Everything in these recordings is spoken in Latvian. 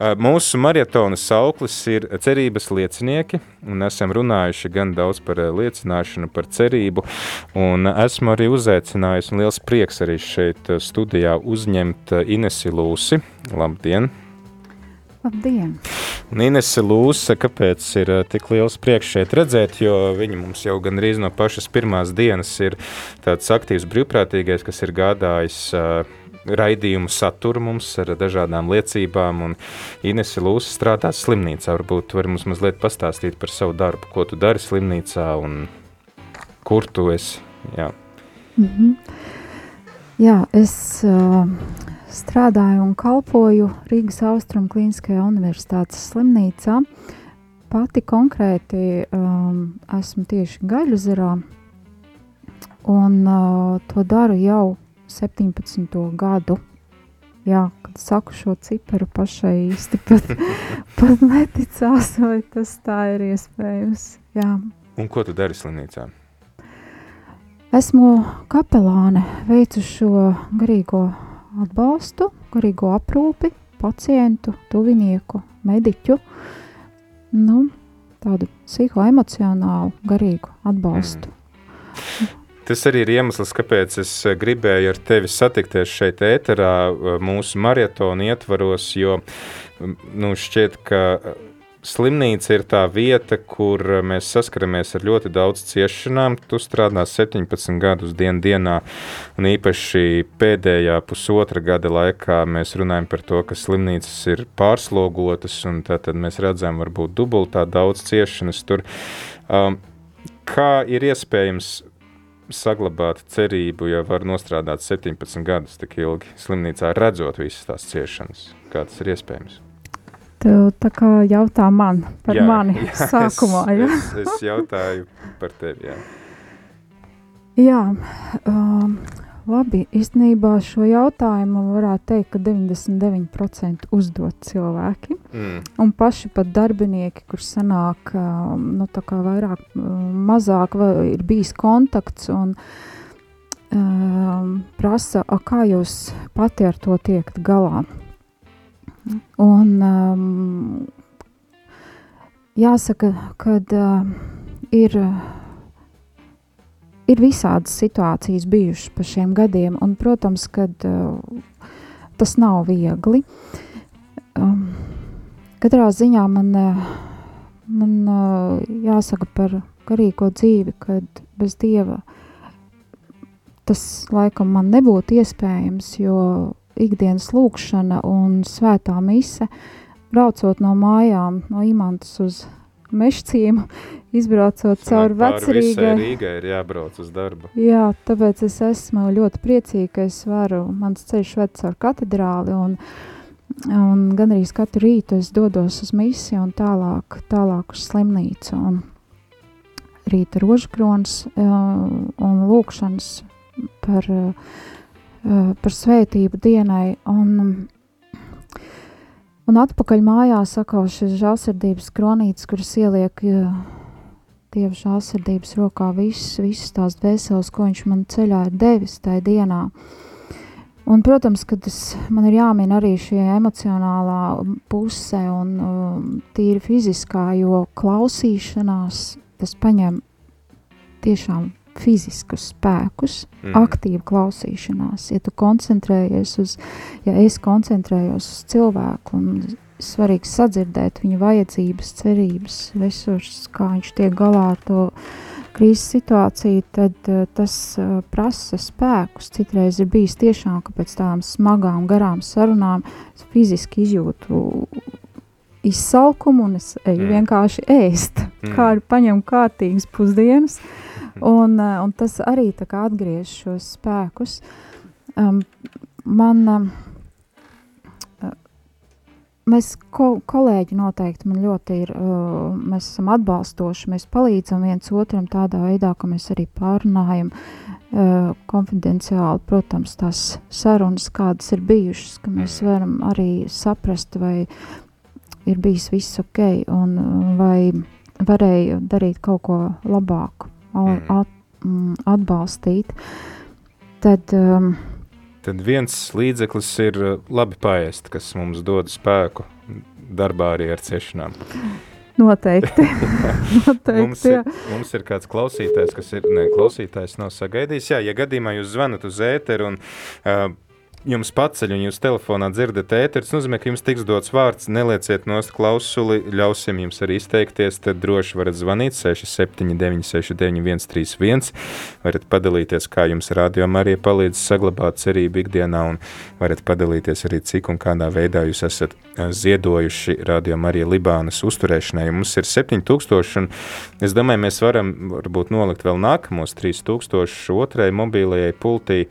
Mūsu maratona sauklis ir cerības liecinieki, un esam runājuši gan daudz par liecināšanu, par cerību, un esmu arī uzaicinājis, un liels prieks arī šeit studijā uzņemt Inesi Lūsi. Labdien! Labdien! Inese Lūsa, kāpēc ir tik liels prieks šeit redzēt, jo viņa mums jau gandrīz no pašas pirmās dienas ir tāds aktīvs brīvprātīgais, kas ir gādājis uh, raidījumu saturu mums ar dažādām liecībām. Inese Lūsa strādā slimnīcā. Varbūt var mums mazliet pastāstīt par savu darbu, ko tu dari slimnīcā un kur tu esi. Jā, mm -hmm. Jā es uh, strādāju un kalpoju Rīgas Austrum Kliniskajā universitātes slimnīcā. Pati konkrēti um, esmu tieši Gaļuzerā, un uh, to daru jau 17. gadu. Jā, kad saku šo ciparu pašai īsti pat, pat neticās, vai tas tā ir iespējams. Jā. Un ko tu dari slimnīcā? Esmu kapelāne, veicu šo garīgo atbalstu, garīgo aprūpi, pacientu, tuvinieku, mediķu, nu, tādu psihoemocionālu, garīgu atbalstu. Mm. Tas arī ir iemesls, kāpēc es eh, gribēju ar tevi satikties šeit, ēterā, eh, mūsu maratona ietvaros, jo nu, šķiet, ka eh, slimnīca ir tā vieta, kur mēs saskaramies ar ļoti daudz ciešanām. Tu strādā 17 gadus dien dienā, un īpaši pēdējā pusotra gada laikā mēs runājam par to, ka slimnīcas ir pārslogotas, un tad mēs redzam varbūt dubultā daudz ciešanas tur. Um, kā ir iespējams saglabāt cerību, ja var nostrādāt 17 gadus tik ilgi slimnīcā, redzot visas tās ciešanas? Kā tas ir iespējams? Tu tā kā jautā man par jā, mani jā, sākumā, es, ja? es, es jautāju par tevi, jā. Jā, um, Labi, īstenībā šo jautājumu varētu teikt, ka 99% uzdod cilvēki. Mm. Un paši pat darbinieki, kurš sanāk, nu, tā kā vairāk, mazāk ir bijis kontakts un um, prasa, a, kā jūs pati ar to tiekat galā. Un um, jāsaka, kad uh, ir. Ir visādas situācijas bijušas pa šiem gadiem, un, protams, kad uh, tas nav viegli. Um, katrā ziņā man, uh, man uh, jāsaka par garīgo dzīvi, kad bez Dieva tas laikam man nebūtu iespējams, jo ikdienas lūkšana un svētā mise, braucot no mājām, no imantas uz mešcīm, izbraucot cauri vecrīgai. Rīgai ir jābrauc uz darbu. Jā, tāpēc es esmu ļoti priecīga, ka es varu, mans ceļš ved caur katedrāli un, un gan arī katru rītu es dodos uz misiju un tālāk, tālāk uz slimnīcu. Un rīta rožkrons un lūkšanas par, par svētību dienai un Un atpakaļ mājās atkal šis žālsirdības kronītis, kuras ieliek Dieva žālsirdības rokā visas, visas tās dvēseles, ko viņš man ceļā ir devis tajā dienā. Un, protams, ka tas man ir jāmin arī šī emocionālā puse un um, tīri fiziskā, jo klausīšanās tas paņem tiešām fiziskus spēkus, mm. aktīva klausīšanās. Ja tu koncentrējies uz, ja es koncentrējos uz cilvēku un svarīgi sadzirdēt viņa vajadzības, cerības, resursus, kā viņš tiek galā ar to krīzes situāciju, tad uh, tas uh, prasa spēkus. Citreiz ir bijis tiešām, ka pēc tādām smagām, garām sarunām es fiziski izjūtu izsalkumu un es eju mm. vienkārši ēst, mm. kā ir paņemt kārtīgas pusdienas. Uh, Un, eh, un tas arī atgriež šos spēkus. Um, man, um, mēs, ko, kolēģi noteikti man ļoti ir, uh, mēs esam atbalstoši, mēs palīdzam viens otram tādā veidā, ka mēs arī pārunājam uh, konfidenciāli, protams, tās sarunas, kādas ir bijušas, ka mēs mm. varam arī saprast, vai ir bijis viss ok, un vai varēja darīt kaut ko labāku. At, mm, atbalstīt, tad. Um, tad viens līdzeklis ir uh, labi paēst, kas mums dod spēku darbā arī ar ciešanām. Noteikti. Noteikti mums, ir, mums ir kāds klausītājs, kas ir, ne, klausītājs nav sagaidījis. Jā, ja gadījumā jūs zvanat uz ēteru un uh, jums paceļ un jūs telefonā dzirdat ēteru, tas nozīmē, ka jums tiks dots vārds, nelieciet nost klausuli, ļausim jums arī izteikties, tad droši varat zvanīt 679 69 131, varat padalīties, kā jums rādījumā arī palīdz saglabāt cerību ikdienā un varat padalīties arī cik un kādā veidā jūs esat ziedojuši rādījumā arī Libānas uzturēšanai. Mums ir 7000 un es domāju, mēs varam varbūt nolikt vēl nākamos 3000 otrai mobīlajai pultī,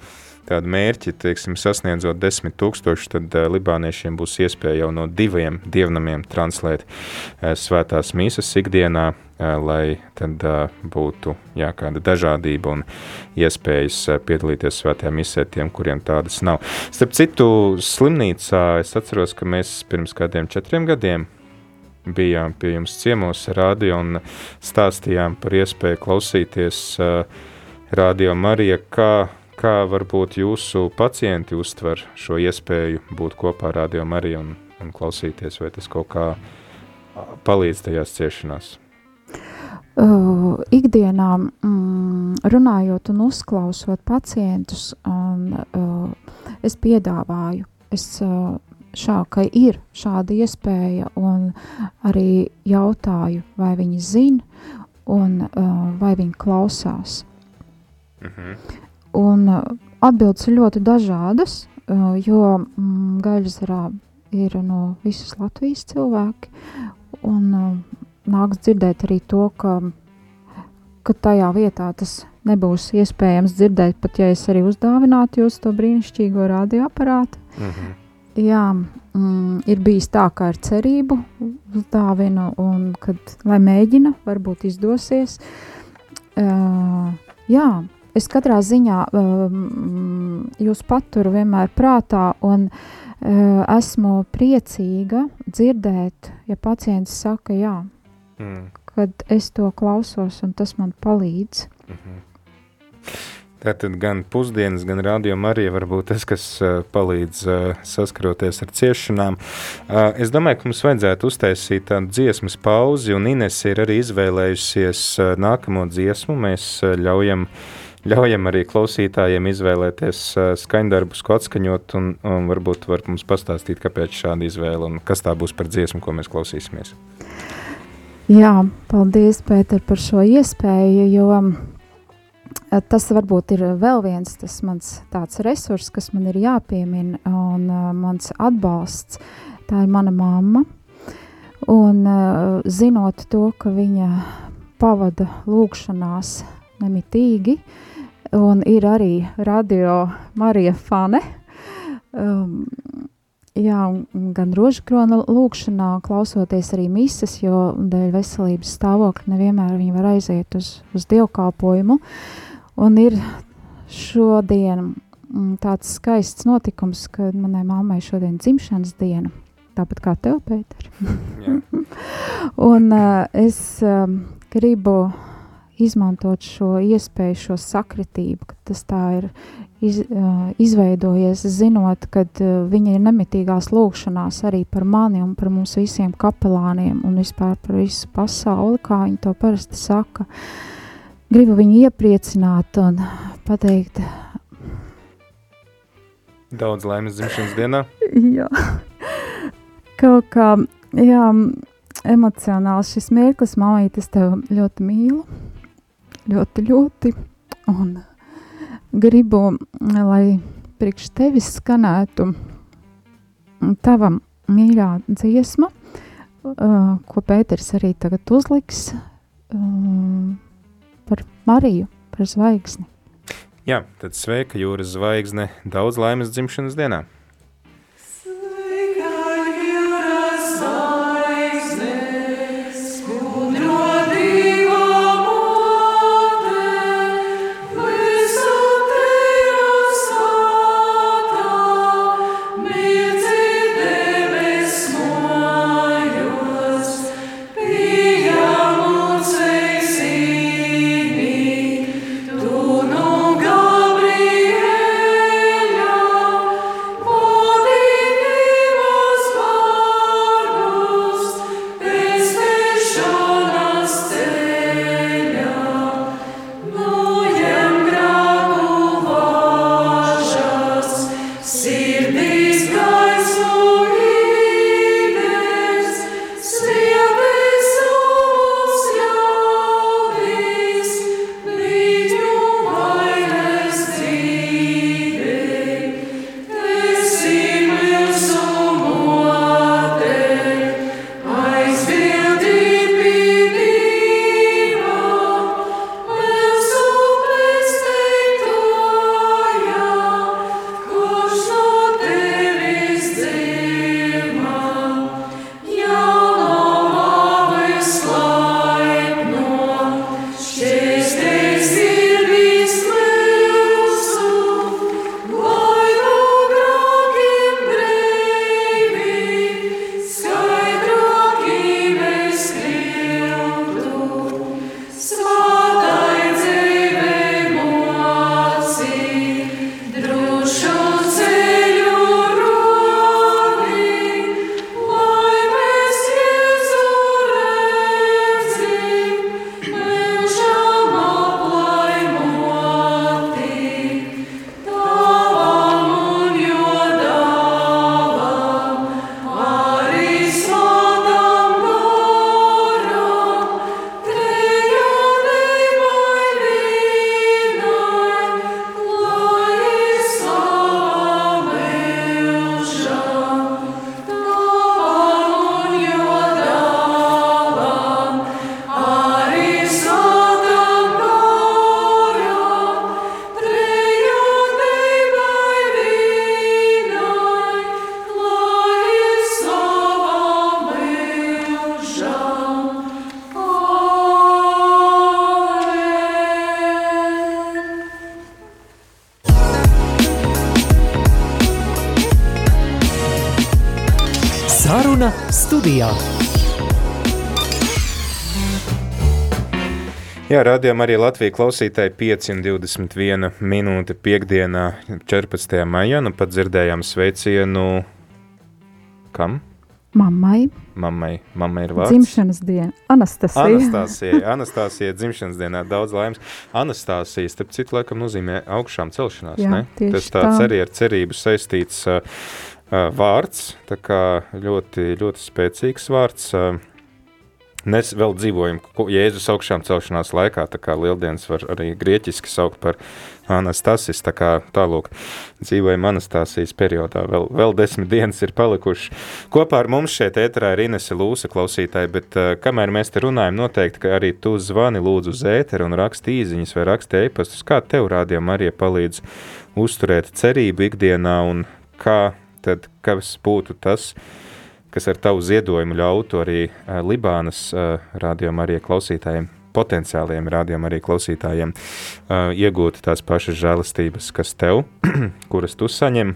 tādu mērķi, teiksim, sasniedzot desmit tūkstoši, tad uh, libāniešiem būs iespēja jau no diviem dievnamiem translēt uh, svētās mīsas ikdienā, uh, lai tad uh, būtu jā, kāda dažādība un iespējas uh, piedalīties svētajā misē tiem, kuriem tādas nav. Starp citu, slimnīcā es atceros, ka mēs pirms kādiem četriem gadiem bijām pie jums ciemos radio un stāstījām par iespēju klausīties uh, radio Marija, kā kā varbūt jūsu pacienti uztver šo iespēju būt kopā ar Radio Mariju un, un klausīties, vai tas kaut kā palīdz tajās ciešanās? Uh, ikdienā mm, runājot un uzklausot pacientus, un, uh, es piedāvāju, es uh, šā, ka ir šāda iespēja un arī jautāju, vai viņi zina un uh, vai viņi klausās. Uh mhm. -huh. Un uh, atbildes ir ļoti dažādas, uh, jo mm, Gaļasarā ir no visas Latvijas cilvēki, un uh, nāks dzirdēt arī to, ka, ka tajā vietā tas nebūs iespējams dzirdēt, pat ja es arī uzdāvinātu jūs to brīnišķīgo radioaparātu. -hmm. Jā, mm, ir bijis tā, ka ar cerību uzdāvinu, un kad, lai mēģina, varbūt izdosies. Uh, jā, es katrā ziņā um, jūs paturu vienmēr prātā un uh, esmu priecīga dzirdēt, ja pacients saka jā, mm. kad es to klausos un tas man palīdz. Mm -hmm. Tātad gan pusdienas, gan rādījuma arī var būt tas, kas uh, palīdz uh, saskaroties ar ciešanām. Uh, es domāju, ka mums vajadzētu uztaisīt tādu dziesmas pauzi, un Ines ir arī izvēlējusies nākamo dziesmu. Mēs ļaujam uh, ļaujam arī klausītājiem izvēlēties skaņdarbus, ko atskaņot, un, un varbūt var mums pastāstīt, kāpēc šāda izvēle un kas tā būs par dziesmu, ko mēs klausīsimies. Jā, paldies, Pēter, par šo iespēju, jo tas varbūt ir vēl viens tas mans tāds resurs, kas man ir jāpiemina, un mans atbalsts, tā ir mana mamma, un zinot to, ka viņa pavada lūkšanās nemitīgi, un ir arī radio Marija Fane. Um, jā, gan rožkrona lūkšanā, klausoties arī mises, jo dēļ veselības stāvokļa nevienmēr viņi var aiziet uz, uz dievkalpojumu. Un ir šodien mm, tāds skaists notikums, kad manai mammai šodien dzimšanas diena, tāpat kā tev, Pēter. un uh, es um, gribu izmantot šo iespēju, šo sakritību, ka tas tā ir iz, izveidojies, zinot, ka viņa ir nemitīgās lūkšanās arī par mani un par mums visiem kapelāniem un vispār par visu pasauli, kā viņi to parasti saka. Gribu viņu iepriecināt un pateikt. Daudz laimes dzimšanas dienā. jā, kaut kā, jā, emocionāls šis mirklis, māmīt, es tev ļoti mīlu ļoti, ļoti. Un gribu, lai priekš tevis skanētu tava mīļā dziesma, uh, ko Pēters arī tagad uzliks uh, par Mariju, par zvaigzni. Jā, tad sveika jūras zvaigzne, daudz laimes dzimšanas dienā! Studijā. Jā, rādījām arī Latvijas klausītāji 521 minūte piekdienā 14. maijā. Nu pat dzirdējām sveicienu kam? Mammai. Mammai, mammai ir vārds. Dzimšanas diena. Anastasija. Anastasija. Anastasija dzimšanas dienā daudz laimes. Anastasija, starp citu, laikam nozīmē augšām celšanās, Jā, ne? tieši Tas tāds tā. arī ar cerību saistīts uh, uh, vārds, ļoti, ļoti spēcīgs vārds. Mēs vēl dzīvojam Jēzus augšām celšanās laikā, tā kā lieldienas var arī grieķiski saukt par Anastasis, tā kā tālūk dzīvojam Anastasijas periodā, vēl, vēl desmit dienas ir palikuši. Kopā ar mums šeit ēterā ir Inese Lūsa klausītāji, bet uh, kamēr mēs te runājam, noteikti, ka arī tu zvani lūdzu uz ēteru un raksti īziņas vai raksti e-pastus, kā tev rādījām arī palīdz uzturēt cerību ikdienā un kā tad, kas būtu tas, kas ar tavu ziedojumu ļautu arī Libānas rādījuma arī klausītājiem, potenciāliem rādījuma arī klausītājiem, iegūt tās pašas žēlastības, kas tev, kuras tu saņem.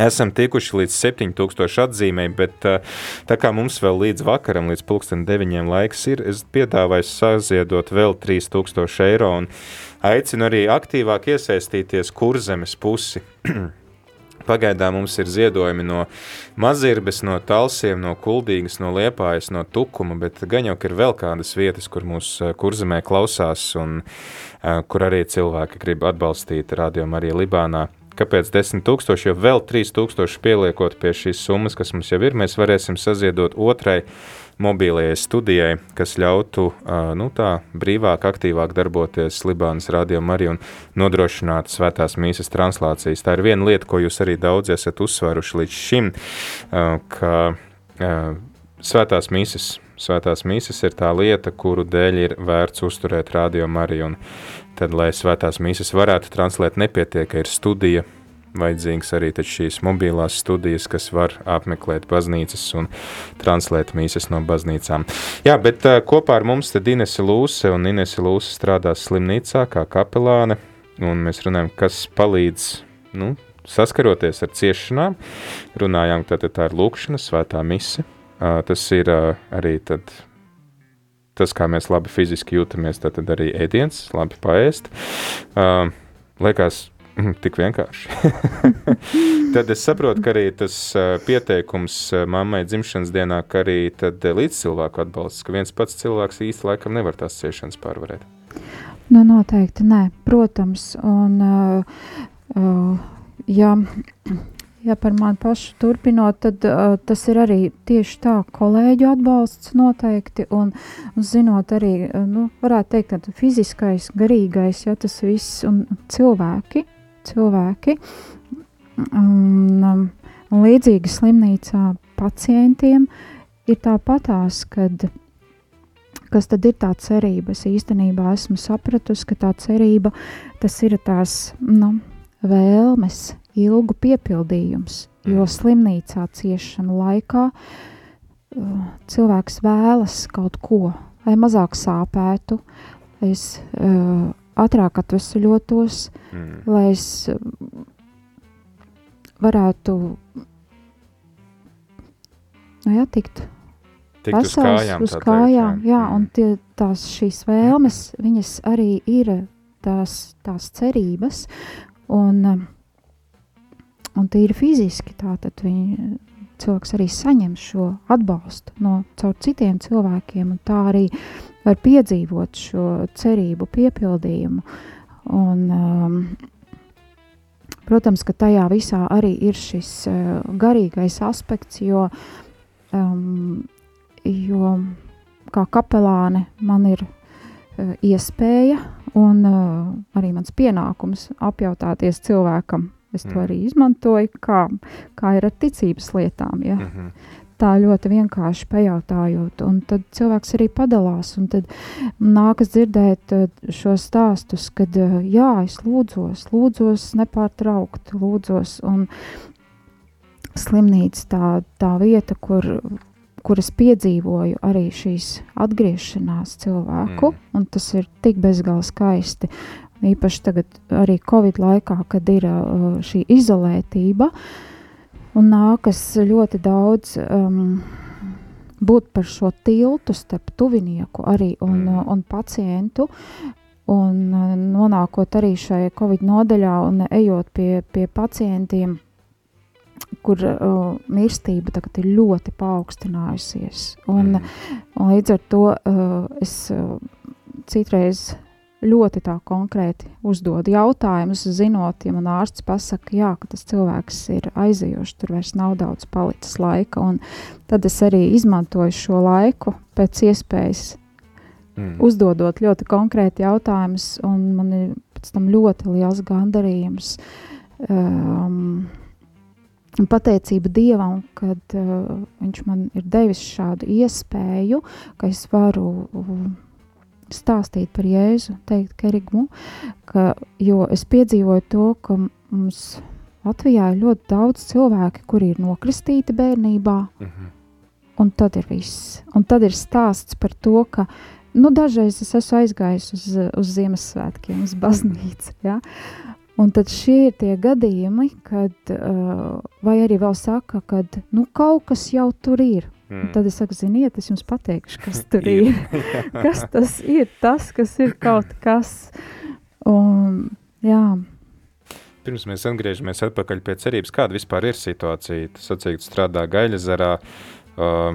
Esam tikuši līdz 7000 atzīmēm, bet tā kā mums vēl līdz vakaram, līdz pulksten deviņiem laiks ir, es piedāvāju saziedot vēl 3000 eiro un aicinu arī aktīvāk iesaistīties kurzemes pusi. Pagaidām mums ir ziedojumi no Mazirbes, no Talsiem, no Kuldīgas, no Liepājas, no Tukuma, bet gan jau ir vēl kādas vietas, kur mūs eh, kurzemē klausās un uh, kur arī cilvēki grib atbalstīt rādījumu arī Libānā. Kāpēc 10 tūkstoši, jo vēl 3 tūkstoši pieliekot pie šīs summas, kas mums jau ir, mēs varēsim saziedot otrai mobilajai studijai, kas ļautu nu, tā brīvāk, aktīvāk darboties Libānas rādījumā arī un nodrošināt svētās mīsas translācijas. Tā ir viena lieta, ko jūs arī daudz esat uzsvēruši līdz šim, ka svētās mīsas, svētās mīsas ir tā lieta, kuru dēļ ir vērts uzturēt arī, un tad, lai svētās mīsas varētu translēt, nepietiek, ir studija, vajadzīgs arī šīs mobilās studijas, kas var apmeklēt baznīcas un translēt mīsas no baznīcām. Jā, bet kopā ar mums tad Inese Lūse, un Inese Lūse strādās slimnīcā kā kapelāne, un mēs runājam, kas palīdz, nu, saskaroties ar ciešanām. Runājām, tad tā ir lūkšana, svētā mise. Tas ir arī tad tas, kā mēs labi fiziski jūtamies, tad, arī ēdiens, labi paēst. Uh, liekas, tik vienkārši. tad es saprotu, ka arī tas pieteikums mammai dzimšanas dienā, ka arī tad uh, līdz cilvēku atbalsts, ka viens pats cilvēks īsti laikam nevar tās ciešanas pārvarēt. Nu, noteikti nē, protams. Un, uh, uh, ja, ja par mani pašu turpinot, tad uh, tas ir arī tieši tā kolēģu atbalsts noteikti. Un, un zinot arī, nu, varētu teikt, ka fiziskais, garīgais, ja tas viss un cilvēki, cilvēki. Un, um, un līdzīgi slimnīcā pacientiem ir tāpatās, kad kas tad ir tā cerība? Es īstenībā esmu sapratusi, ka tā cerība tas ir tās nu, vēlmes, ilgu piepildījums. Jo slimnīcā ciešanu laikā uh, cilvēks vēlas kaut ko, lai mazāk sāpētu, es uh, ātrāk atvesļotos, Mm. lai es uh, varētu nu, jā, tikt Tikt uz vesels, kājām. uz tā teikt, kājām, jā, Mm. un tie, tās šīs vēlmes, viņas arī ir tās, tās cerības, un, um, un tīri fiziski tātad viņi, cilvēks arī saņem šo atbalstu no caur citiem cilvēkiem, un tā arī var piedzīvot šo cerību piepildījumu, un um, protams, ka tajā visā arī ir šis uh, garīgais aspekts, jo um, jo kā kapelāne man ir uh, iespēja un uh, arī mans pienākums apjautāties cilvēkam. Es to Mm. arī izmantoju, kā, kā ir ar ticības lietām. Ja? Mm -hmm. Tā ļoti vienkārši pajautājot, un tad cilvēks arī padalās. un Tad nākas dzirdēt uh, šos stāstus, kad uh, jā, es lūdzos, lūdzos nepārtraukti, lūdzos. Un slimnīca tā, tā vieta, kur, kur es piedzīvoju arī šīs atgriešanās cilvēku, Mm. un tas ir tik bezgalīgi skaisti. Īpaši tagad, arī Covid laikā, kad ir uh, šī izolētība, un nākas ļoti daudz um, būt par šo tiltu starp tuvinieku arī un, mm. un pacientu. Un uh, nonākot arī šajā covid nodaļā un ejot pie, pie pacientiem, kur uh, mirstība tagad ir ļoti paaugstinājusies. Un, mm. un līdz ar to uh, es uh, citreiz ļoti tā konkrēti uzdod jautājumus, zinot, ja man ārsts pasaka, jā, ka tas cilvēks ir aizejošs, tur vairs nav daudz palicis laika, un tad es arī izmantoju šo laiku pēc iespējas mm. uzdodot ļoti konkrēti jautājumus, un man ir pēc tam ļoti liels gandarījums um, un pateicība Dievam, kad uh, viņš man ir devis šādu iespēju, ka es varu uh, stāstīt par Jēzu, teikt kerigmu, ka, jo es piedzīvoju to, ka mums Latvijā ir ļoti daudz cilvēki, kuri ir nokristīti bērnībā, mm -hmm. un tad ir viss. Un tad ir stāsts par to, ka, nu, dažreiz es esmu aizgājis uz, uz Ziemassvētkiem, uz baznīcu, ja? Un tad šie ir tie gadījumi, kad, uh, vai arī vēl saka, kad, nu, kaut kas jau tur ir, Mm. Tad es saku, ziniet, es jums pateikšu, kas tur ir. kas tas ir, tas, kas ir kaut kas. Un, jā. Pirms mēs atgriežamies atpakaļ pie cerības, kāda vispār ir situācija. Tas sacīt, strādā Gaļazarā. Uh,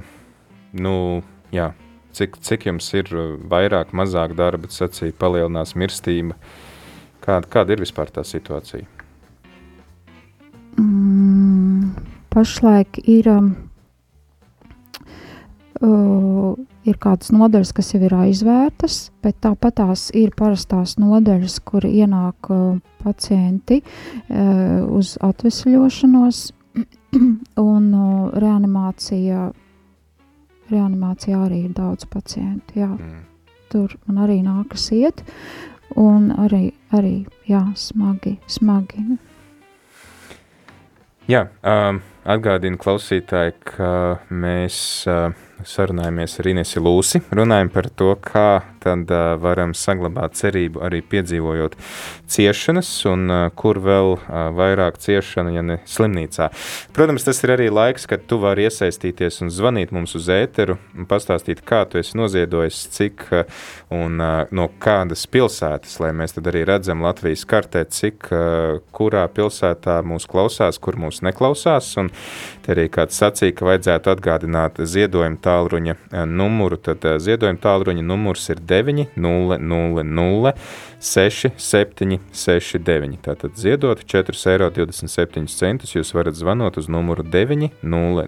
nu, jā, cik, cik jums ir vairāk, mazāk darba, sacīja, palielinās mirstība. Kāda, kāda ir vispār tā situācija? Mm, pašlaik ir um, Uh, ir kādas nodaļas, kas jau ir aizvērtas, bet tāpat tās ir parastās nodaļas, kur ienāk uh, pacienti uh, uz atvesļošanos un uh, reanimācija. Reanimācijā arī ir daudz pacientu. Jā. Mm. Tur man arī nākas iet, un arī, arī jā, smagi, smagi. Jā, um, atgādinu klausītāji, ka mēs uh, sarunājamies ar Inesu Lūsi. Runājam par to, kā tad uh, varam saglabāt cerību arī piedzīvojot ciešanas, un uh, kur vēl uh, vairāk ciešana, ja ne slimnīcā. Protams, tas ir arī laiks, kad tu vari iesaistīties un zvanīt mums uz ēteru un pastāstīt, kā tu esi noziedojis, cik uh, un uh, no kādas pilsētas, lai mēs tad arī redzam Latvijas kartē, cik uh, kurā pilsētā mūs klausās, kur mūs neklausās, un te arī kāds sacīja, ka vajadzētu atgādināt ziedojumu tālruņa eh, numuru, tad eh, ziedojuma tālruņa numurs ir 900 6769. Tātad ziedot 4,27 eiro jūs varat zvanot uz numuru 900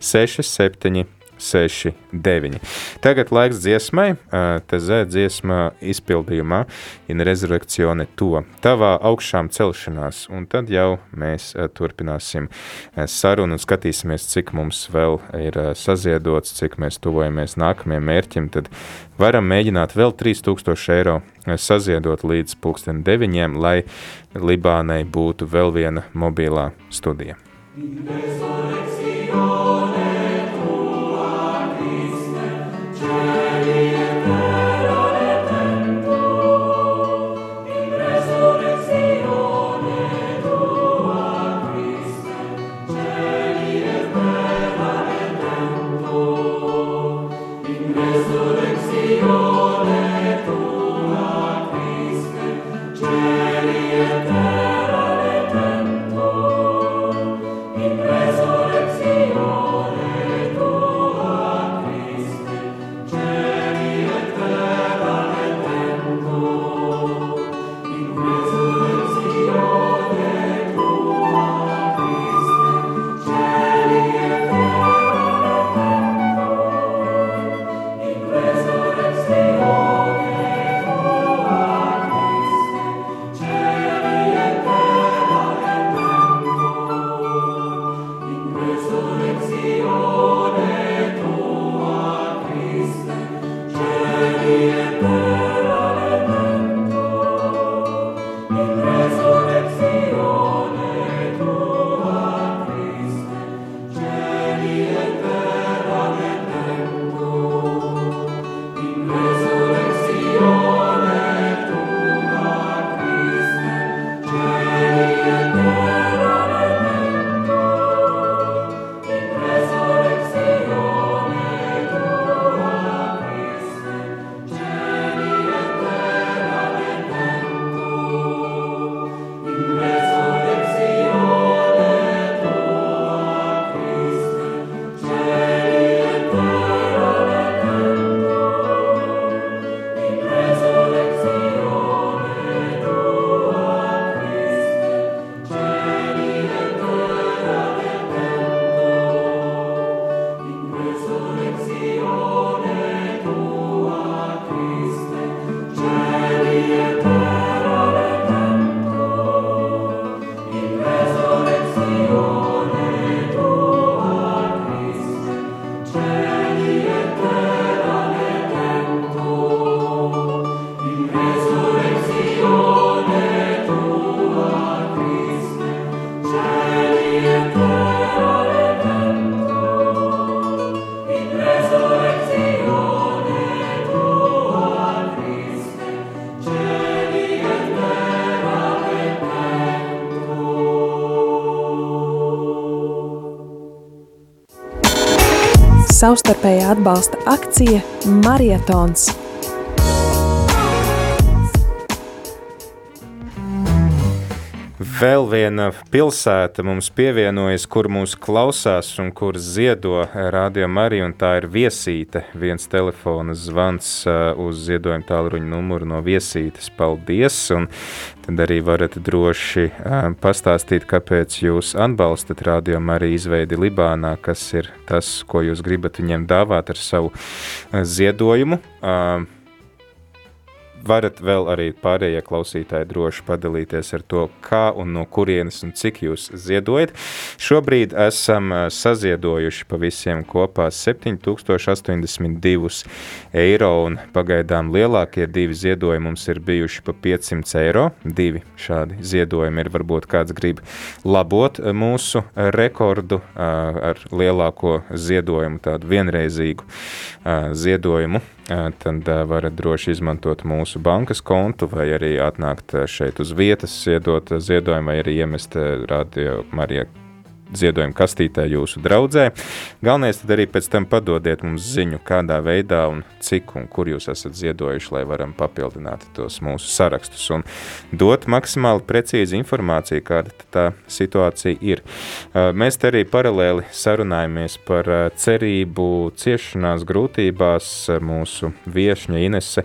6769. 6, 9. Tagad laiks dziesmai, tezē dziesmā izpildījumā in rezurekcione to, tavā augšām celšanās, un tad jau mēs turpināsim sarunu un skatīsimies, cik mums vēl ir saziedots, cik mēs tuvojamies nākamajam mērķim, tad varam mēģināt vēl 3000 eiro saziedot līdz pulksten deviņiem, lai Libānai būtu vēl viena mobilā studija. Resurrectione Lord. Savstarpējā atbalsta akcija Marietons. Vēl viena pilsēta mums pievienojas, kur mūs klausās un kur ziedo Radio Marija, un tā ir viesīte. Viens telefona zvans uh, uz ziedojumu tālruņa numuru no viesītes. Paldies! Un tad arī varat droši pastāstīt, kāpēc jūs atbalstat Radio Mariju izveidi Libānā, kas ir tas, ko jūs gribat viņiem dāvāt ar savu ziedojumu. Varat vēl arī pārējie klausītāji droši padalīties ar to, kā un no kurienes un cik jūs ziedojat. Šobrīd esam saziedojuši pa visiem kopā 7082 eiro un pagaidām lielākie divi ziedojumi mums ir bijuši pa 500 eiro. Divi šādi ziedojumi ir varbūt kāds grib labot mūsu rekordu ar lielāko ziedojumu, tādu vienreizīgu ziedojumu tad varat droši izmantot mūsu bankas kontu vai arī atnākt šeit uz vietas, iedot ziedojumu vai arī iemest radio Marija ziedojumu kastītē jūsu draudzē. Galvenais tad arī pēc tam padodiet mums ziņu, kādā veidā un cik un kur jūs esat ziedojuši, lai varam papildināt tos mūsu sarakstus un dot maksimāli precīzi informāciju, kāda tā situācija ir. Mēs te arī paralēli sarunājamies par cerību ciešanās grūtībās. Mūsu viešņa Inese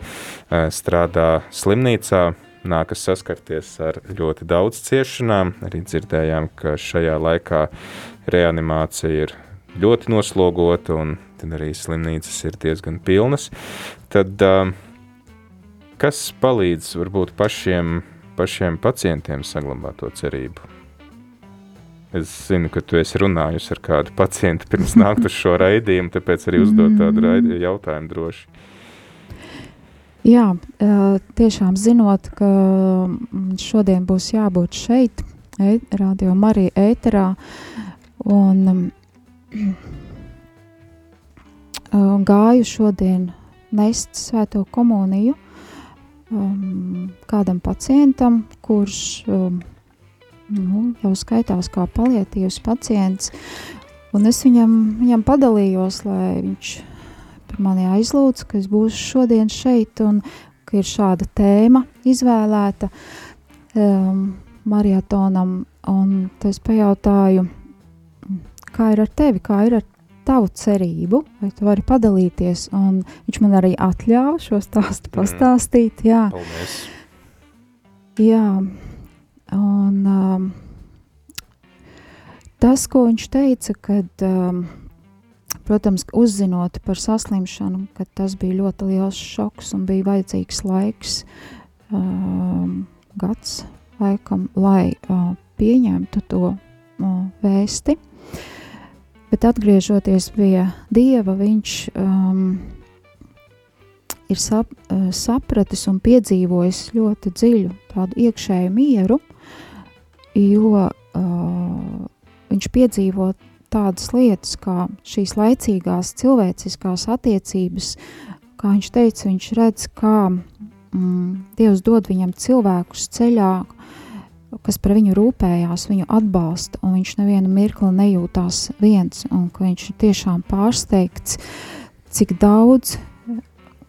strādā slimnīcā, nākas saskarties ar ļoti daudz ciešanām. Arī dzirdējām, ka šajā laikā reanimācija ir ļoti noslogota un arī slimnīcas ir diezgan pilnas. Tad kas palīdz varbūt pašiem, pašiem pacientiem saglabāt to cerību? Es zinu, ka tu esi runājusi ar kādu pacientu pirms nākt uz šo raidījumu, tāpēc arī uzdot tādu raidījumu jautājumu droši. Jā, tiešām zinot, ka mm, šodien būs jābūt šeit, e, radio Marija ēterā, un mm, gāju šodien nest svēto komuniju um, kādam pacientam, kurš um, nu, jau skaitās kā palietīvs pacients, un es viņam, viņam padalījos, lai viņš par mani aizlūdz, ka es būšu šodien šeit un ka ir šāda tēma izvēlēta um, marietonam. Un es pajautāju, kā ir ar tevi, kā ir ar tavu cerību, vai tu vari padalīties. Un viņš man arī atļāva šo stāstu mhm. pastāstīt. Jā, Paldies. jā. un um, tas, ko viņš teica, kad um, Protams, uzzinot par saslimšanu, ka tas bija ļoti liels šoks un bija vajadzīgs laiks, um, gads laikam, lai uh, pieņemtu to uh, vēsti. Bet atgriežoties pie Dieva, viņš um, ir sap, uh, sapratis un piedzīvojis ļoti dziļu tādu iekšēju mieru, jo uh, viņš piedzīvot tādas lietas kā šīs laicīgās cilvēciskās attiecības, kā viņš teica, viņš redz, kā mm, Dievs dod viņam cilvēkus ceļā, kas par viņu rūpējās, viņu atbalsta, un viņš nevienu mirkli nejūtās viens, un ka viņš ir tiešām pārsteigts, cik daudz,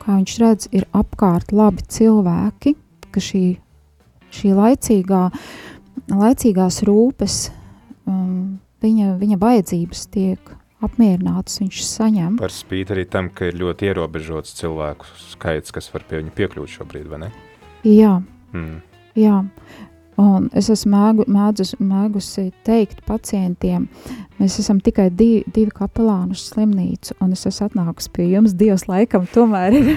kā viņš redz, ir apkārt labi cilvēki, ka šī, šī laicīgā, laicīgās rūpes um, viņa, viņa vajadzības tiek apmierinātas, viņš saņem. Par spīti arī tam, ka ir ļoti ierobežots cilvēku skaits, kas var pie viņa piekļūt šobrīd, vai ne? Jā, mm. jā. Un es esmu mēgu, mēdzus, mēgusi teikt pacientiem, mēs esam tikai divi, divi kapelāni uz slimnīcu, un es esmu atnākusi pie jums, Dievs laikam tomēr ir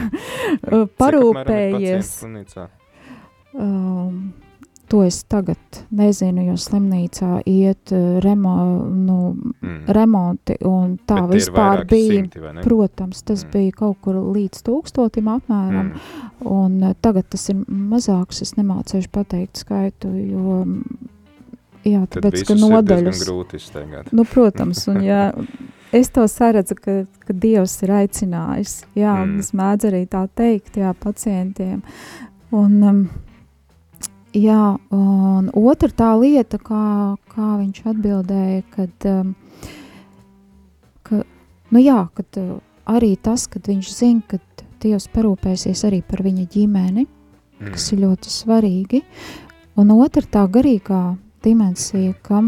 parūpējies. Um, to es tagad nezinu, jo slimnīcā iet uh, remo, nu, mm. remonti un tā Bet vispār bija. simti? Protams, tas Mm. bija kaut kur līdz tūkstotim apmēram, Mm. un uh, tagad tas ir mazāks, es nemācēšu pateikt skaitu, jo, mm, jā, tāpēc, ka nodaļas, grūti izteigāt. nu, protams, un ja es to saredzu, ka, ka Dievs ir aicinājis, jā, Mm. es mēdzu arī tā teikt, jā, pacientiem, un, um, jā, un otra tā lieta, kā, kā viņš atbildēja, kad, um, ka, nu jā, kad uh, arī tas, kad viņš zina, ka Dievs parūpēsies arī par viņa ģimeni, Mm. kas ir ļoti svarīgi. Un otra tā garīgā dimensija, ka,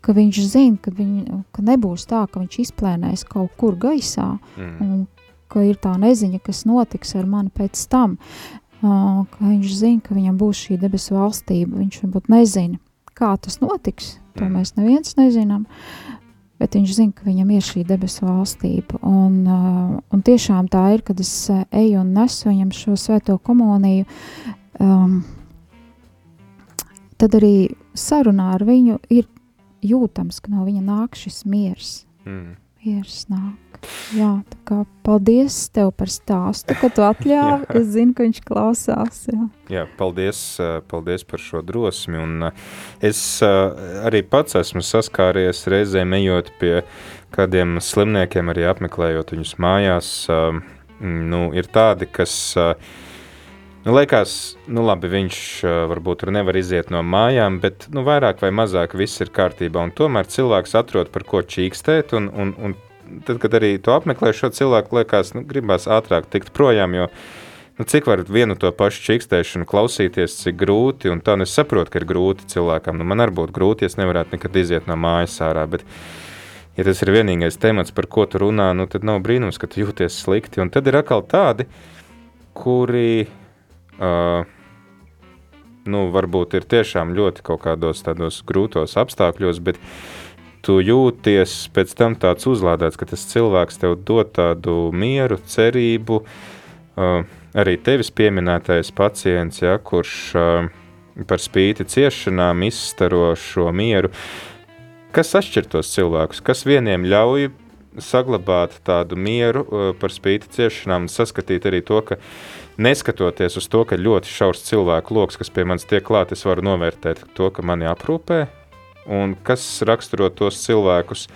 ka viņš zina, ka, viņ, ka nebūs tā, ka viņš izplēnēs kaut kur gaisā, Mm. un ka ir tā neziņa, kas notiks ar mani pēc tam. Ka viņš zina, ka viņam būs šī debesu valstība. Viņš varbūt nezina, kā tas notiks. To Mm. mēs neviens nezinām. Bet viņš zina, ka viņam ir šī debesu valstība. Un, un tiešām tā ir, kad es uh, eju un nesu viņam šo svēto komuniju. Um, tad arī sarunā ar viņu ir jūtams, ka no viņa nāk šis miers. Mm. Miers nāk. Jā, tā kā paldies tev par stāstu, ka tu atļāvi. Es zinu, ka viņš klausās. Jā. Jā, paldies, eh, paldies par šo drosmi. Un eh, es eh, arī pats esmu saskāries reizēm ejot pie kādiem slimniekiem, arī apmeklējot viņus mājās. eh, Nu, ir tādi, kas nu, liekas, nu labi, viņš eh, varbūt tur nevar iziet no mājām, bet nu, vairāk vai mazāk viss ir kārtībā. Un tomēr cilvēks atrod par ko čīkstēt. Un, un, un tad, kad arī to apmeklē šo cilvēku, liekas, nu, gribās ātrāk tikt projām. Jo, Nu, cik var vienu to pašu čīkstēšanu klausīties, cik grūti, un tā nu es saprotu, ka ir grūti cilvēkam. Nu, man arī būtu grūti, ja es nevarētu nekad iziet no mājas ārā, bet, ja tas ir vienīgais temats, par ko tu runā, nu, tad nav brīnums, ka tu jūties slikti. Un tad ir atkal tādi, kuri, uh, nu, varbūt ir tiešām ļoti kaut kādos tādos grūtos apstākļos, bet tu jūties pēc tam tāds uzlādēts, ka tas cilvēks tev dod tādu mieru, cerību, uh, arī tevis pieminētais pacients, ja, kurš uh, par spīti ciešanām izstaro šo mieru. Kas atšķir tos cilvēkus? Kas vieniem ļauj saglabāt tādu mieru uh, par spīti ciešanām, saskatīt arī to, ka neskatoties uz to, ka ļoti šaurs cilvēku lokus, kas pie manis tiek klāt, es varu novērtēt to, ka mani aprūpē, un kas raksturo tos cilvēkus,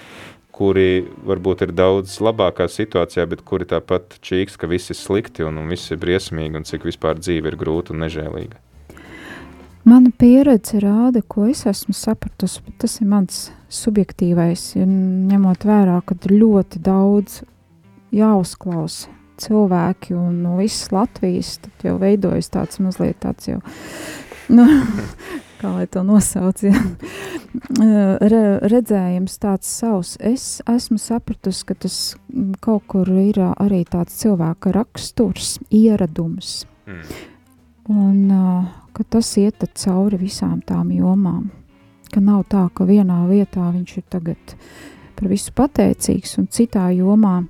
kuri varbūt ir daudz labākā situācijā, bet kuri tāpat čīks, ka viss ir slikti un, un viss ir briesmīgi un cik vispār dzīve ir grūta un nežēlīga. Mana pieredze rāda, ko es esmu sapratusi, bet tas ir mans subjektīvais. Ņemot vērā, ka ļoti daudz jāuzklausa cilvēki un no visas Latvijas, tad jau veidojas tāds mazliet tāds jau. Nu, kā lai to nosauc, ja? Re, redzējums tāds savs. Es esmu sapratusi, ka tas kaut kur ir arī tāds cilvēka raksturs, ieradums. Mm. Un ka tas iet cauri visām tām jomām. Ka nav tā, ka vienā vietā viņš ir tagad par visu pateicīgs, un citā jomā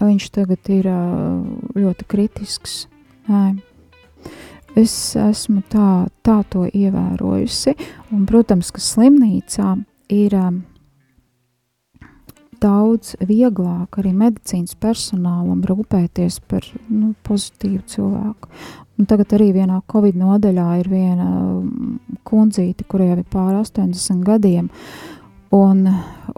viņš tagad ir ļoti kritisks. Nē. Es esmu tā, tā to ievērojusi, un, protams, ka slimnīcā ir um, daudz vieglāk arī medicīnas personālam rūpēties par nu, pozitīvu cilvēku. Un tagad arī vienā Covid nodaļā ir viena mm, kundzīte, kurai jau ir pāri 80 gadiem. Un,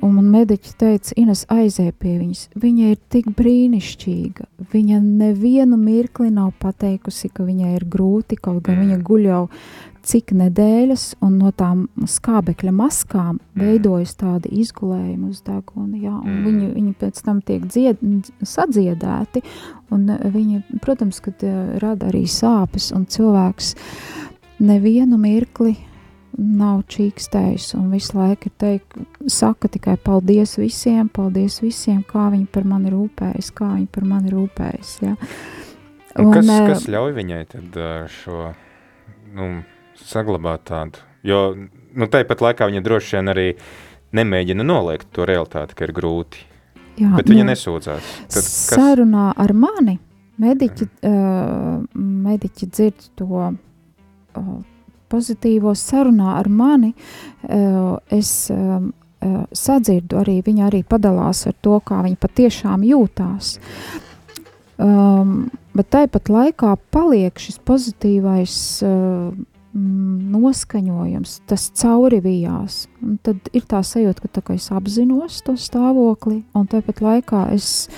un man mediķi teica, Ines aizēja pie viņas. Viņa ir tik brīnišķīga. Viņa nevienu mirkli nav pateikusi, ka viņai ir grūti, kaut gan viņa guļ jau cik nedēļas, un no tām skābekļa maskām veidojas tādi izgulējumi uz deguna. Jā, Mm. viņi, viņi pēc tam tiek dzied, sadziedēti, un eh, viņi, protams, ka rada arī sāpes, un cilvēks nevienu mirkli nav čīkstējis, un visu laiku ir teikt, saka tikai paldies visiem, paldies visiem, kā viņi par mani rūpējas, kā viņi par mani rūpējas, jā. Un kas, eh, kas ļauj viņai tad ā, šo nu, saglabāt tādu? Jo nu, tāpat laikā viņa droši vien arī nemēģina noliegt to realitāti, ka ir grūti. jā, Bet viņa nu, nesūdzās. Tad kas? Sarunā ar mani mediķi, uh, mediķi dzird to pozitīvos sarunā ar mani, es sadzirdu arī, viņa arī padalās ar to, kā viņa patiešām jūtās. Um, bet tāpat laikā paliek šis pozitīvais uh, noskaņojums, tas caurivījās. Un tad ir tā sajūta, ka tā es apzinos to stāvokli, un tāpat laikā es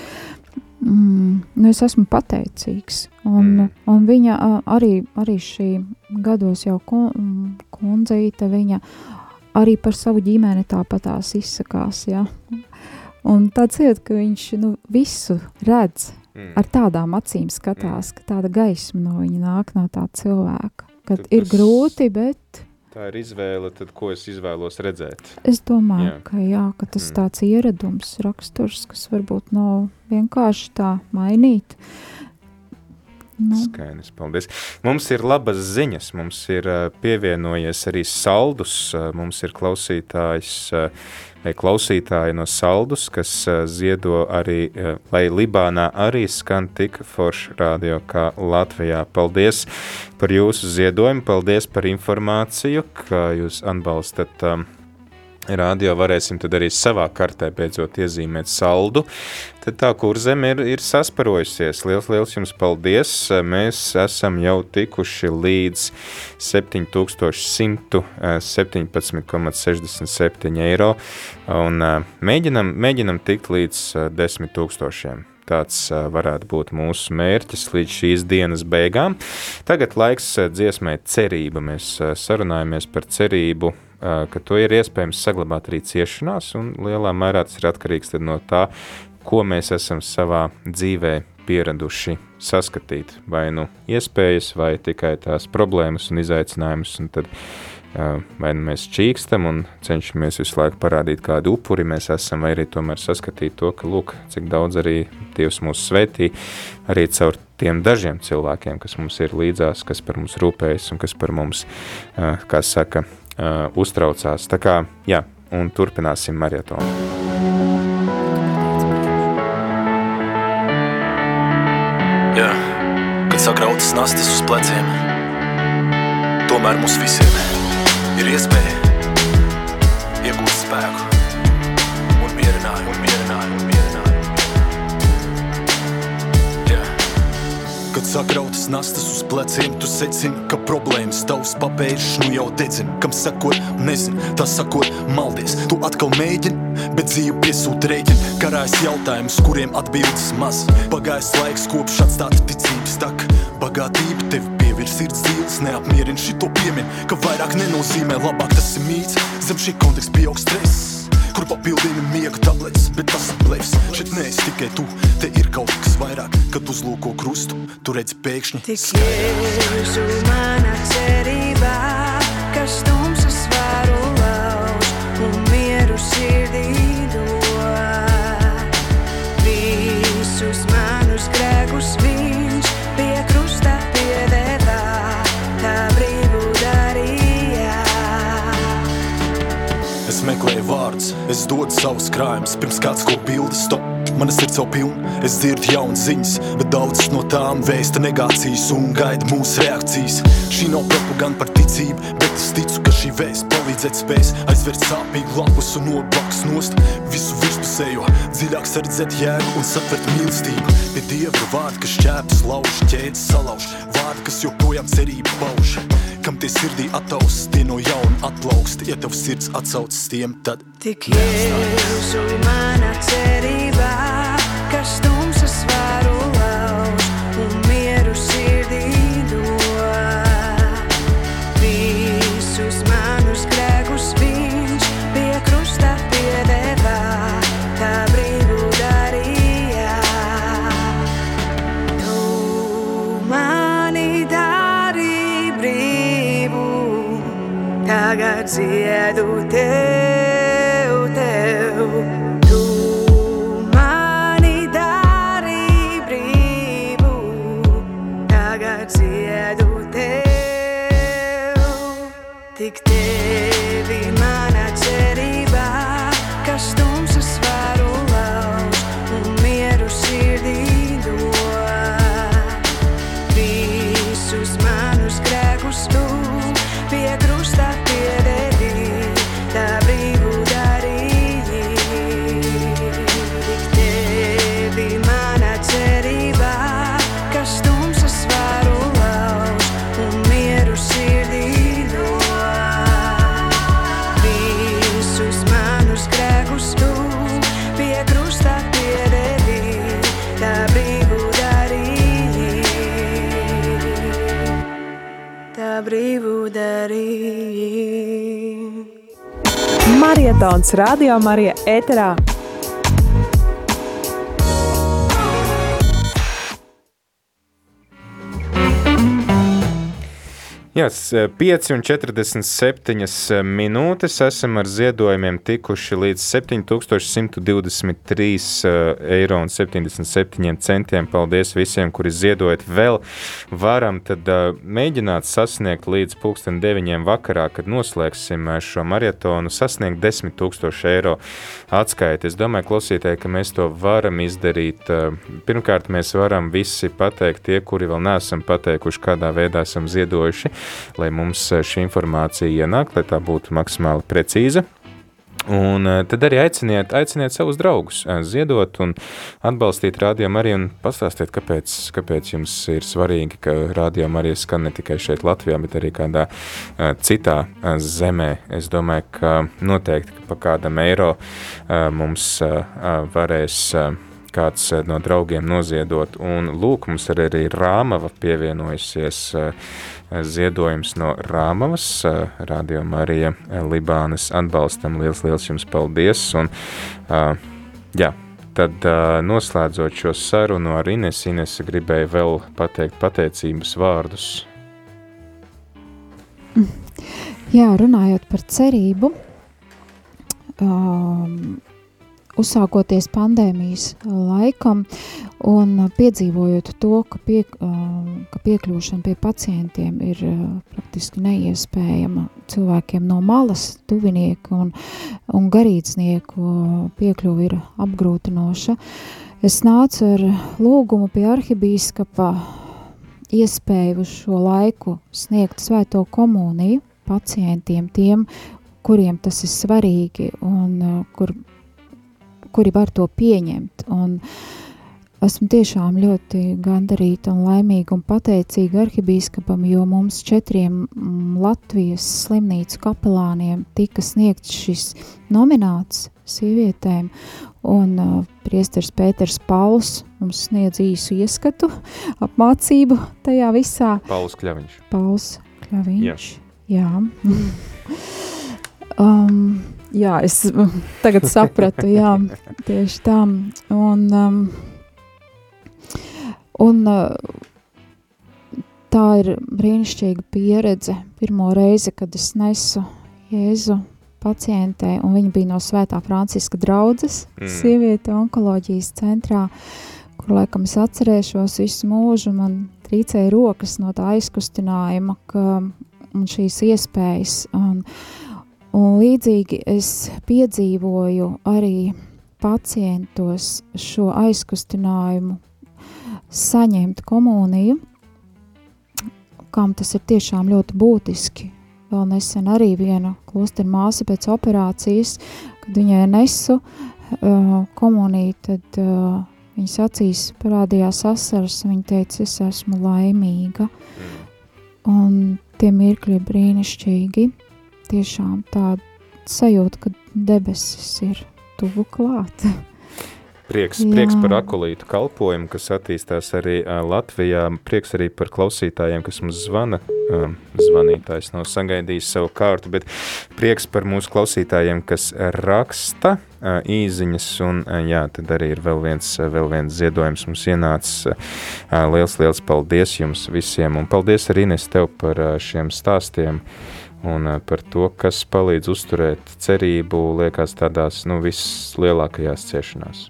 Mm, nu es esmu pateicīgs. Un, mm. un viņa arī, arī šī gados jau kundzīte, viņa arī par savu ģimeni tāpatās izsakās. Ja? Un tāds ir, ka viņš nu, visu redz, mm. ar tādām acīm skatās, mm. ka tāda gaisma no viņa nāk no tā cilvēka. Kad Tad ir tas... grūti, bet tā ir izvēle, tad ko es izvēlos redzēt? Es domāju, jā. ka, jā, ka tas mm. tāds ieradums, raksturs, kas varbūt nav vienkārši tā mainīt. Nu. Skaidrs, paldies. Mums ir labas ziņas, mums ir uh, pievienojies arī saldus, uh, mums ir klausītājs vai klausītāji no saldus, kas ziedo arī, lai Libānā arī skan tik forši radio kā Latvijā. Paldies par jūsu ziedojumu, paldies par informāciju, ka jūs atbalstat um, radio varēsim tad arī savā kartē beidzot iezīmēt saldu, tad tā kurzeme ir, ir sasparojusies. Liels, liels jums paldies! Mēs esam jau tikuši līdz 7117,67 eiro un mēģinam, mēģinam tikt līdz 10 tūkstošiem. Tāds varētu būt mūsu mērķis līdz šīs dienas beigām. Tagad laiks dziesmai cerība. Mēs sarunājamies par cerību ka to ir iespējams saglabāt arī ciešanās, un lielā mērā tas ir atkarīgs no tā, ko mēs esam savā dzīvē pieraduši saskatīt. Vai nu iespējas, vai tikai tās problēmas un izaicinājumus, un tad vai nu mēs čīkstam un cenšamies visu laiku parādīt, kādu upuri mēs esam, vai arī tomēr saskatīt to, ka, lūk, cik daudz arī Dievs mūs svētī, arī caur tiem dažiem cilvēkiem, kas mums ir līdzās, kas par mums rūpējas un kas par mums, kā saka, uh, uztraucās. Tā kā, jā, un turpināsim marietonu. Jā, kad sakrautas nastas uz pleciem, tomēr mums visiem ir iespēja sakrautas nastas uz pleciem, tu secini, ka problēmas tavs papēžs nu jau dedzina. Kam sakot, nezinu, tas sakot, maldies. Tu atkal mēģini, bet dzīve piesūta rēķina. Karājas jautājums, kuriem atbildes maz. Pagājis laiks, kopš atstāta ticības tak. Bagātība tevi pievirs sirds dzīves, neapmierina šito piemin, ka vairāk nenozīmē labāk tas ir mīts. Zem šī konteksta pieaug stress kur papildina miega tabletes, bet tas ir blefs. Šeit neesi tikai tu, te ir kaut kas vairāk, kad uzlūko krustu, tu redzi pēkšņi. Tik jēzu mana cerībā, Es dodu savus krājumus, pirms kāds ko bildi stop. Mana sirds jau pilna, es dzirdu jaunas ziņas, bet daudzas no tām vēsta negācijas un gaida mūsu reakcijas. Šī nav propaganda par ticību, bet es ticu, šī vēsts palīdzēt spēs aizvērt sāpīgu lapus un nobaks nost visu virspusējo, dziļāk saredzēt jēgu un satvert mīlestību. Pie dieva vārdi, kas šķēpjas lauž, ķēdes salauž, vārdi, kas joprojām cerību pauž. Kam tie sirdī ataus, tie no jauna atplaukst, ja tev sirds atsaucas tiem, tad Tik Jēzu mana cerībā, ziedu tev. Marietons Radio Marija ēterā Jā, 5,47 eh, minūtes esam ar ziedojumiem tikuši līdz 7123 eh, eiro un 77 centiem. Paldies visiem, kuri ziedojat vēl. Varam tad mēģināt sasniegt līdz pulksten 9 vakarā, kad noslēgsim šo maratonu, sasniegt 10 tūkstoši eiro atskaiti. Es domāju, klausītāji, ka mēs to varam izdarīt. Pirmkārt, mēs varam visi pateikt tie, kuri vēl neesam pateikuši, kādā veidā esam ziedojuši lai mums eh, šī informācija ienāk, lai tā būtu maksimāli precīza. Un eh, tad arī aiciniet, aiciniet savus draugus, eh, ziedot un atbalstīt rādījumu arī un pastāstiet, kāpēc, kāpēc jums ir svarīgi, ka rādījumu arī skan ne tikai šeit Latvijā, bet arī kādā citā zemē. Es domāju, ka noteikti ka pa kādam eiro mums varēs kāds no draugiem noziedot. Un lūk, mums arī ir Rāmava pievienojusies ziedojums no Rāmavas, Radio Marija Libānas atbalstam. Liels, liels jums paldies! Un, jā, tad noslēdzot šo sarunu ar Ines, Ines gribēju vēl pateikt pateicības vārdus. Jā, runājot par cerību, um, uzsākoties pandēmijas laikam un piedzīvojot to, ka, pie, ka piekļūšana pie pacientiem ir praktiski neiespējama cilvēkiem no malas, tuvinieku un, un garīdznieku piekļuvi ir apgrūtinoša. Es nācu ar lūgumu pie arhibīskapa iespēju uz šo laiku sniegt svēto komuniju pacientiem, tiem, kuriem tas ir svarīgi un uh, kur kuri var to pieņemt. Un esmu tiešām ļoti gandarīta un laimīga un pateicīga arhibīskapam, jo mums četriem mm, Latvijas slimnīcu kapelāniem tika sniegts šis nomināts sievietēm, un uh, priesteris Pēters Pauls mums sniedz īsu ieskatu, apmācību tajā visā. Pauls Kļaviņš. Pauls Kļaviņš, jā. jā. um, Jā, es tagad sapratu, jā, tieši tā. Un, um, un uh, tā ir brīnišķīga pieredze. Pirmo reizi, kad es nesu Jēzu pacientē, un viņa bija no Svētā Franciska draudzes, mm. sieviete onkoloģijas centrā, kur laikam es atcerēšos visu mūžu, man trīcēja rokas no tā aizkustinājuma, ka, un šīs iespējas, un, uh, Un līdzīgi es piedzīvoju arī pacientos šo aizkustinājumu saņemt komuniju, kam tas ir tiešām ļoti būtiski. Vēl nesen arī viena klosteru māsa pēc operācijas, kad viņai nesu uh, komuniju, tad uh, viņas acīs parādījās asaras, viņa teica, es esmu laimīga. Un tie mirkļi ir brīnišķīgi tiešām tāda sajūta, ka debesis ir tuvu klāt. Prieks, Jā. prieks par akulītu kalpojumu, kas attīstās arī Latvijā. Prieks arī par klausītājiem, kas mums zvana. Zvanītājs nav sagaidījis savu kārtu, bet prieks par mūsu klausītājiem, kas raksta īziņas. Un, jā, tad arī ir vēl viens, vēl viens ziedojums mums ienācis. Liels, liels paldies jums visiem! Un paldies arī Ines tev par šiem stāstiem. Un eh, par to, kas palīdz uzturēt cerību, liekas tādās nu, vislielākajās ciešanās.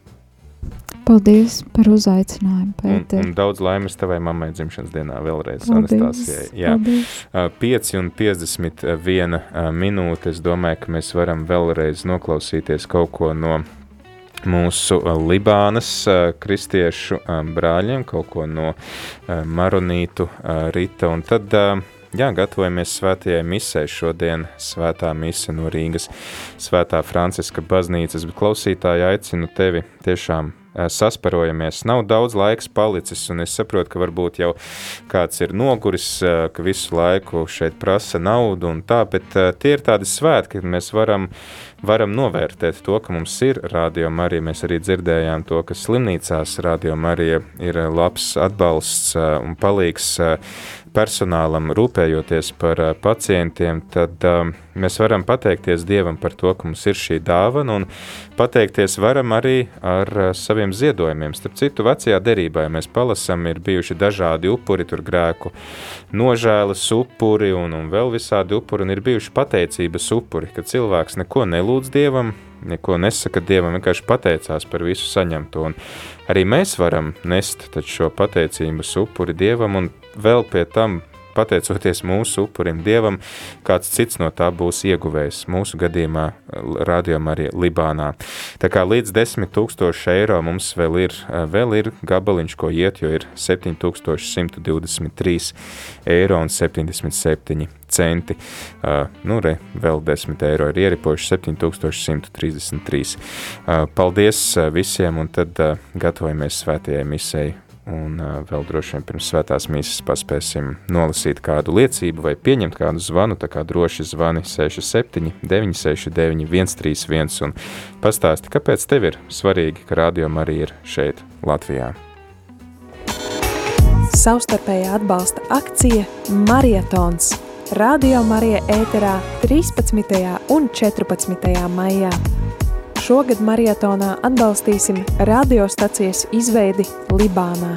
Paldies par uzaicinājumu, Pēter. Un, un daudz laimes tavai mammai dzimšanas dienā vēlreiz, Anastasijai. Jā, paldies. 5 un 51 minūte, es domāju, ka mēs varam vēlreiz noklausīties kaut ko no mūsu Libānas kristiešu brāļiem, kaut ko no Maronītu Rita, un tad Jā, gatavojamies svētajai misē šodien, svētā mise no Rīgas, svētā Franciska baznīcas, bet klausītāji aicinu tevi tiešām sasparojamies. Nav daudz laiks palicis, un es saprotu, ka varbūt jau kāds ir noguris, ka visu laiku šeit prasa naudu un tā, bet tie ir tādi svētki, kad mēs varam, varam novērtēt to, ka mums ir Radio Marija. Mēs arī dzirdējām to, ka slimnīcās Radio Marija ir labs atbalsts un palīgs personālam, rūpējoties par pacientiem, tad mēs varam pateikties Dievam par to, ka mums ir šī dāvana, un pateikties varam arī ar saviem ziedojumiem. Starp citu, vecajā derībā, ja mēs palasam, ir bijuši dažādi upuri, tur grēku nožēlas upuri un, un vēl visādi upuri, un ir bijuši pateicības upuri, ka cilvēks neko nelūdz Dievam, neko nesaka Dievam, vienkārši pateicās par visu saņemto. Un arī mēs varam nest šo pateicības upuri Dievam un vēl pie tam pateicoties mūsu upurim Dievam, kāds cits no tā būs ieguvējis. Mūsu gadījumā rādījumā arī Libānā. Tā kā līdz 10 tūkstoši eiro mums vēl ir, vēl ir gabaliņš, ko iet, jo ir 7123 eiro un 77 centi. Uh, nu, re, vēl 10 eiro ir ieripojuši 7133. Uh, paldies visiem, un tad uh, gatavojamies svētajai misei Un vēl droši vien pirms svētās mīsas paspēsim nolasīt kādu liecību vai pieņemt kādu zvanu, tā kā droši zvani 67 969 131 un pastāsti, kāpēc tev ir svarīgi, ka radio arī ir šeit Latvijā. Savstarpējā atbalsta akcija Marietons. Radio Marija ēterā 13. un 14. maijā. Šogad marietonā atbalstīsim radiostacijas izveidi Libānā.